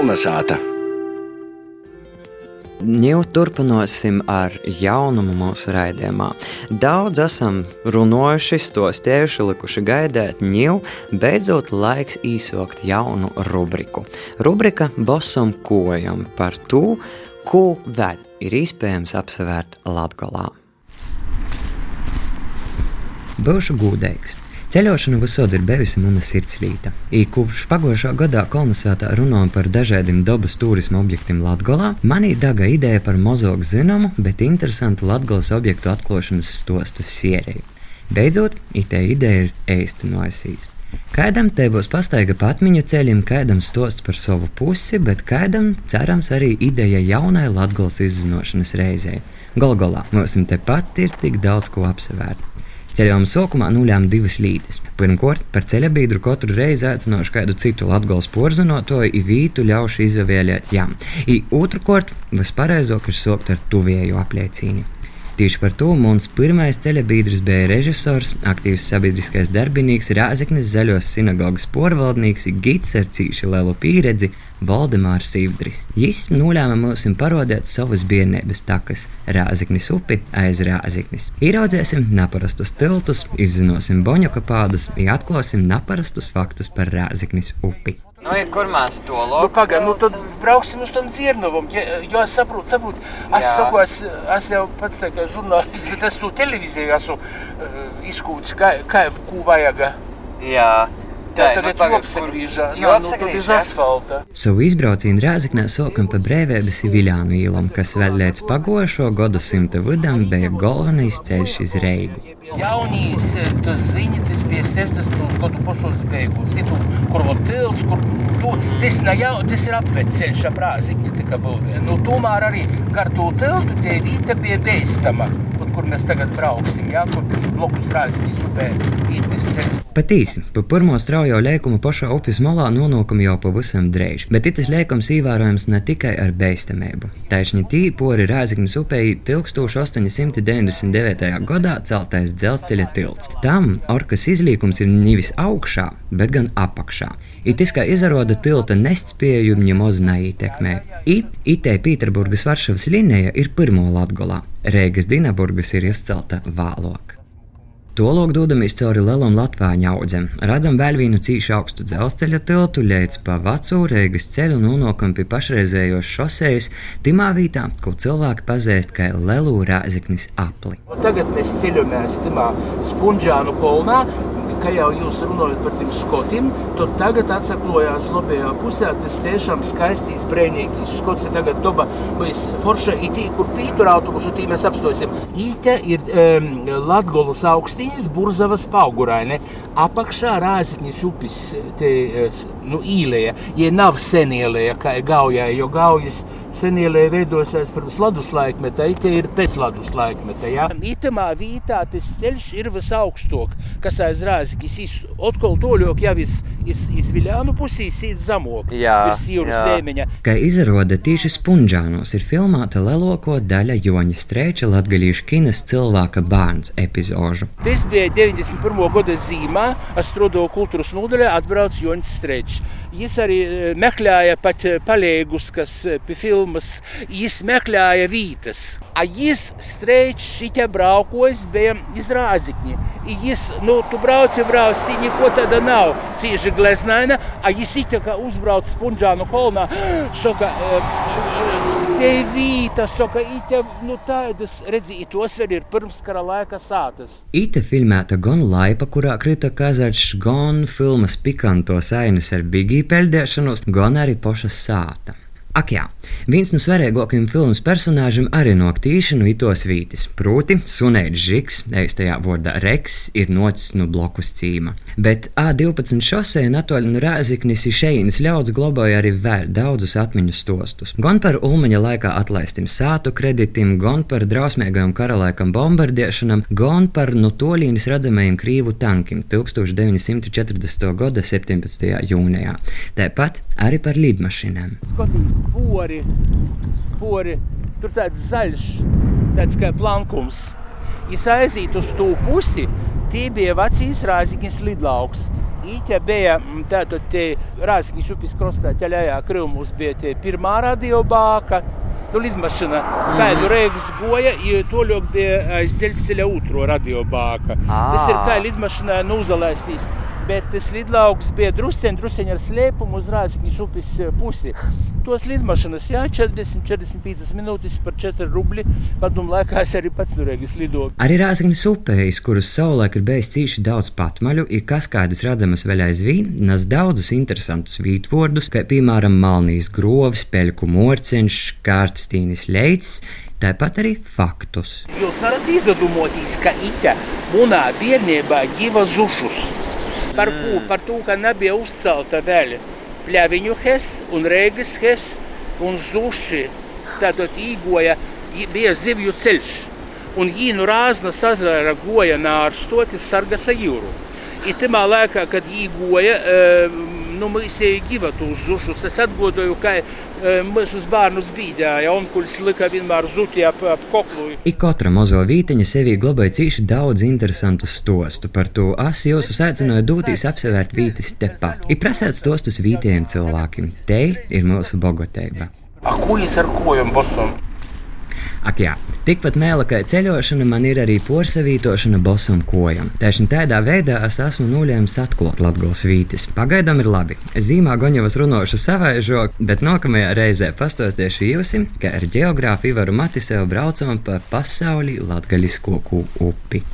Kolnesāta! Jau turpināsim ar jaunumu mūsu raidījumā. Daudz esam runājuši, stostējuši, likuši gaidīt, ņēmu, beidzot laiks īsokt jaunu rubriku. Rubrika Bosam kojam par to, ko vēl ir iespējams apsevērt Latgolā. Būšu gudīgs. Ceļošana visur ir bijusi mana sirdslīta. Kopš pagājušā gadā kolonizētā runājam par dažādiem dabas turisma objektiem Latvijā, manī daga ideja par mazāk zināmu, bet interesantu Latvijas objektu atklāšanas stostu sēriju. Beidzot, itē ideja ir īstenojusies. Kādam te būs pastaiga pa atmiņu ceļiem, kādam stosts par savu pusi, bet kādam, cerams, arī ideja jaunai Latvijas izzinošanas reizei. Golgolā mums tepat ir tik daudz ko apsevērt. Ceļojuma sākumā nulēm divas lītes. Pirmkārt, par ceļabiedru katru reizi aicināšu kādu citu latgals porzinotoju, i vītu ļaušu izvēlēt jām. I otrkārt, vispareizāk ir sākt ar tuvēju apliecīni. Tieši par to mums pirmais ceļabiedrs bija režisors, aktīvs sabiedriskais darbinīgs, Rāzaknis zaļos sinagogas porvaldnieks, gids ar cīši lielu pieredzi Valdemārs Sīvdris. Jis nolēma mums parādīt savas bērnības takas - Rāzaknis upi aiz Rāzaknis. Ieraudzēsim neparastus tiltus, izzināsim boņoka pādus, atklāsim neparastus faktus par Rāzaknis upi. Nu, ja kur mēs to Nu, loku? Pagaidām, nu, tad brauksim uz tām dzirnavām. Ja, jo es saprotu, saprotu es, saku, es, es jau pats tā kā žurnālists, bet es to televīzijā esmu uh, izkūts, kā, kā vajag. Jā. Tā iz jā? asfalta. Savu izbraucienu Rāzaknē sākam pa brīvības Viljānu īlam, kas vēl līdz pagošo gadu simta vidam bija galvenais ceļš uz Reigu. Jaunīs, eh, tas bija 60. gadu pašos beigās. Ir kur vēl tilts, kur tu, tas, jau, tas ir apveceļš ap rāziņu tika būvē. Nu, tomēr arī gar to tiltu tie vīta bija beistama, kur, mēs tagad brauksim, jā, kur tas blokus rāziņas upē ceļš. Pat īsi, pa pirmo straujo lēkumu pašā upes malā nonākam jau pavisam drēž, bet tas lēkums ievērojams ne tikai ar beistamību. Taisni tī pori Rāzaknis upei 1899. gadā celtais dzelzceļa tilts. Tam orkas izlīkums ir nevis augšā, bet gan apakšā. Itis kā izrāda tilta nespēju nemaz neietekmē. I, itē Pīterburgas Varšavas līnija ir pirmo Latgolā, Reigas Dinaburgas ir izcelta vēlāk. Tolok dodamies cauri lielam latvāņu audzem, redzam vēl vienu cīšu augstu dzelzceļa tiltu, līdz pa veco Reigas ceļu nonākam pie pašreizējos šosejas, timā vietā, ko cilvēki pazīst kā Lelu Rāzaknis apli. Un Tagad mēs ceļamies tajā Spunģānu kolonā. Kā jau jūs runājat par tiem skotiem, tad tagad atsaklojās labajā pusē. Tas tiešām skaistīs, brīnīgs skots. ir Tagad daba būs forša itī, kur pītur autobusu tī mēs apstosim. Ite ir um, Latgolas augstīņas, Burzavas pauguraine. Apakšā Rāzikņas upis te, nu, īlēja. Ja nav senielēja, kā gaujā, jo gaujas senielē veidosies pirms ledus laikmeta, it ir pēc ledus laikmeta. Ja? Itamā vītā tas ceļš ir visaugstāk, kas aiz rāzgis. Otkal toļok jau iz, iz, iz Viljānu pusī sīt zamok. Jā, Virs jūras jā. Kā izrāda tieši Spunģānos, ir filmēta lielāko daļa Joņa Streiča latgalīšu kinas cilvēka bērns epizožu. Tas bija 91. gada zīmē, es strādāju kultūras nodaļā, atbrauc Joņs Strečs. Viņš arī eh, meklēja pat eh, palīgus, kas eh, pie filmas, viņš meklēja vītas. A viņš Strečs šitie braukojis bija izrāzikņi. Viņš, nu, tu brauci, brauc, tī neko tāda nav. Cīži gleznaina, a šitie, kā uzbrauc Spunģānu kolonā, saka, te vīta, saka, ite, nu tādas, redzi, tos vēl ir pirms kara laika sātas. Ita filmēta gan laipa, kurā krita kazāts, gan filmas pikantos ainas ar bigī peldēšanos, gan arī pošas sāta. Ak, jā, viens no svarīgākajiem filmas personāžiem arī no aktīšanu itos vītis, proti, Sunēģis Žigs, eistajā vārdā Reks, ir nocis no blokus cīma. Bet A12 šosē Natoļa no Rēziknis ir šeinas ļauds glabāja arī vēl daudzus atmiņu stostus. Gan par Ulmaņa laikā atlaistiem sātu kreditiem, gan par drausmīgajam karalaikam bombardēšanam, gan par no tolīnas redzamajiem krīvu tankiem 1940. gada 17. jūnijā. Tāpat arī par lidmašīnām. Skatīs, pori, pori. Tur tāds zaļš, tāds kā plankums. Jis aiziet uz to pusi, tie bija vecīs Rāzikņas lidlauks. Īķa bija mm, tātad te Rāzikņas upes krostā ķeļajā Krivmūs bija tie pirmā radiobāka. Nu, lidmašīna kādu reizi goja, ja to ļoti bija aiz dzelzceļa otro radiobāka. Tas ir kā lidmašīnā nu uzalaistīs bet tas lidlauks bija drusceņi, drusceņi ar slēpumu uz Rāzakņas upes eh, pusi. Tos lidmašīnas, jā, 40-45 minūtes par 4 rubļi. Padomu laikā es arī pats turēju lidoju. Arī Rāzakņas upējas, kuras savulaik ir bijis cīši daudz patmaļu, ir kaskādas redzamas vēl aizvien, nes daudzus interesantus vītvordus, kā piemēram Malnijas grovis, Peļku morceņš, Kārtstīnis leits, tāpat arī faktus. Jūs varat izdomāties, ka ite manā bērnībā dzīvo zušus. Par ko? Par to, ka nebija uzcelta vēl pļaviņu hes un reigas hes un zuši. Tātad īgoja, bija zivju ceļš. Un no Rāzna sazara goja nārstotis sargas jūru. I timā laikā, kad īgoja, nu, mēs givatu uz zušus, es atgodoju, ka mēs uz bērnus bīdēja, un kuļs lika vienmēr zuti ap, ap koklu. Ik katra mazo vītiņa sevī glabāja cīši daudz interesantu stostu. Par to es jūsu aicināju doties apsevērt vītis tepat. Ir prasēt stostus vītiem cilvēkiem. Te ir mūsu bogotība. A ko es ar kojam bosam? Ak, jā, tikpat mēla kā ceļošana, man ir arī porsavītošana bosam kojam. Tieši tādā veidā es esmu nolēmis atklāt Latvijas vītis. Pagaidām ir labi. Zīmā Goņevas runāšu savaižo, bet nākamajā reizē pastostiešu jūsim, ka ar geogrāfiju varu mati sev braucam pa pasauli latgaļisko upi.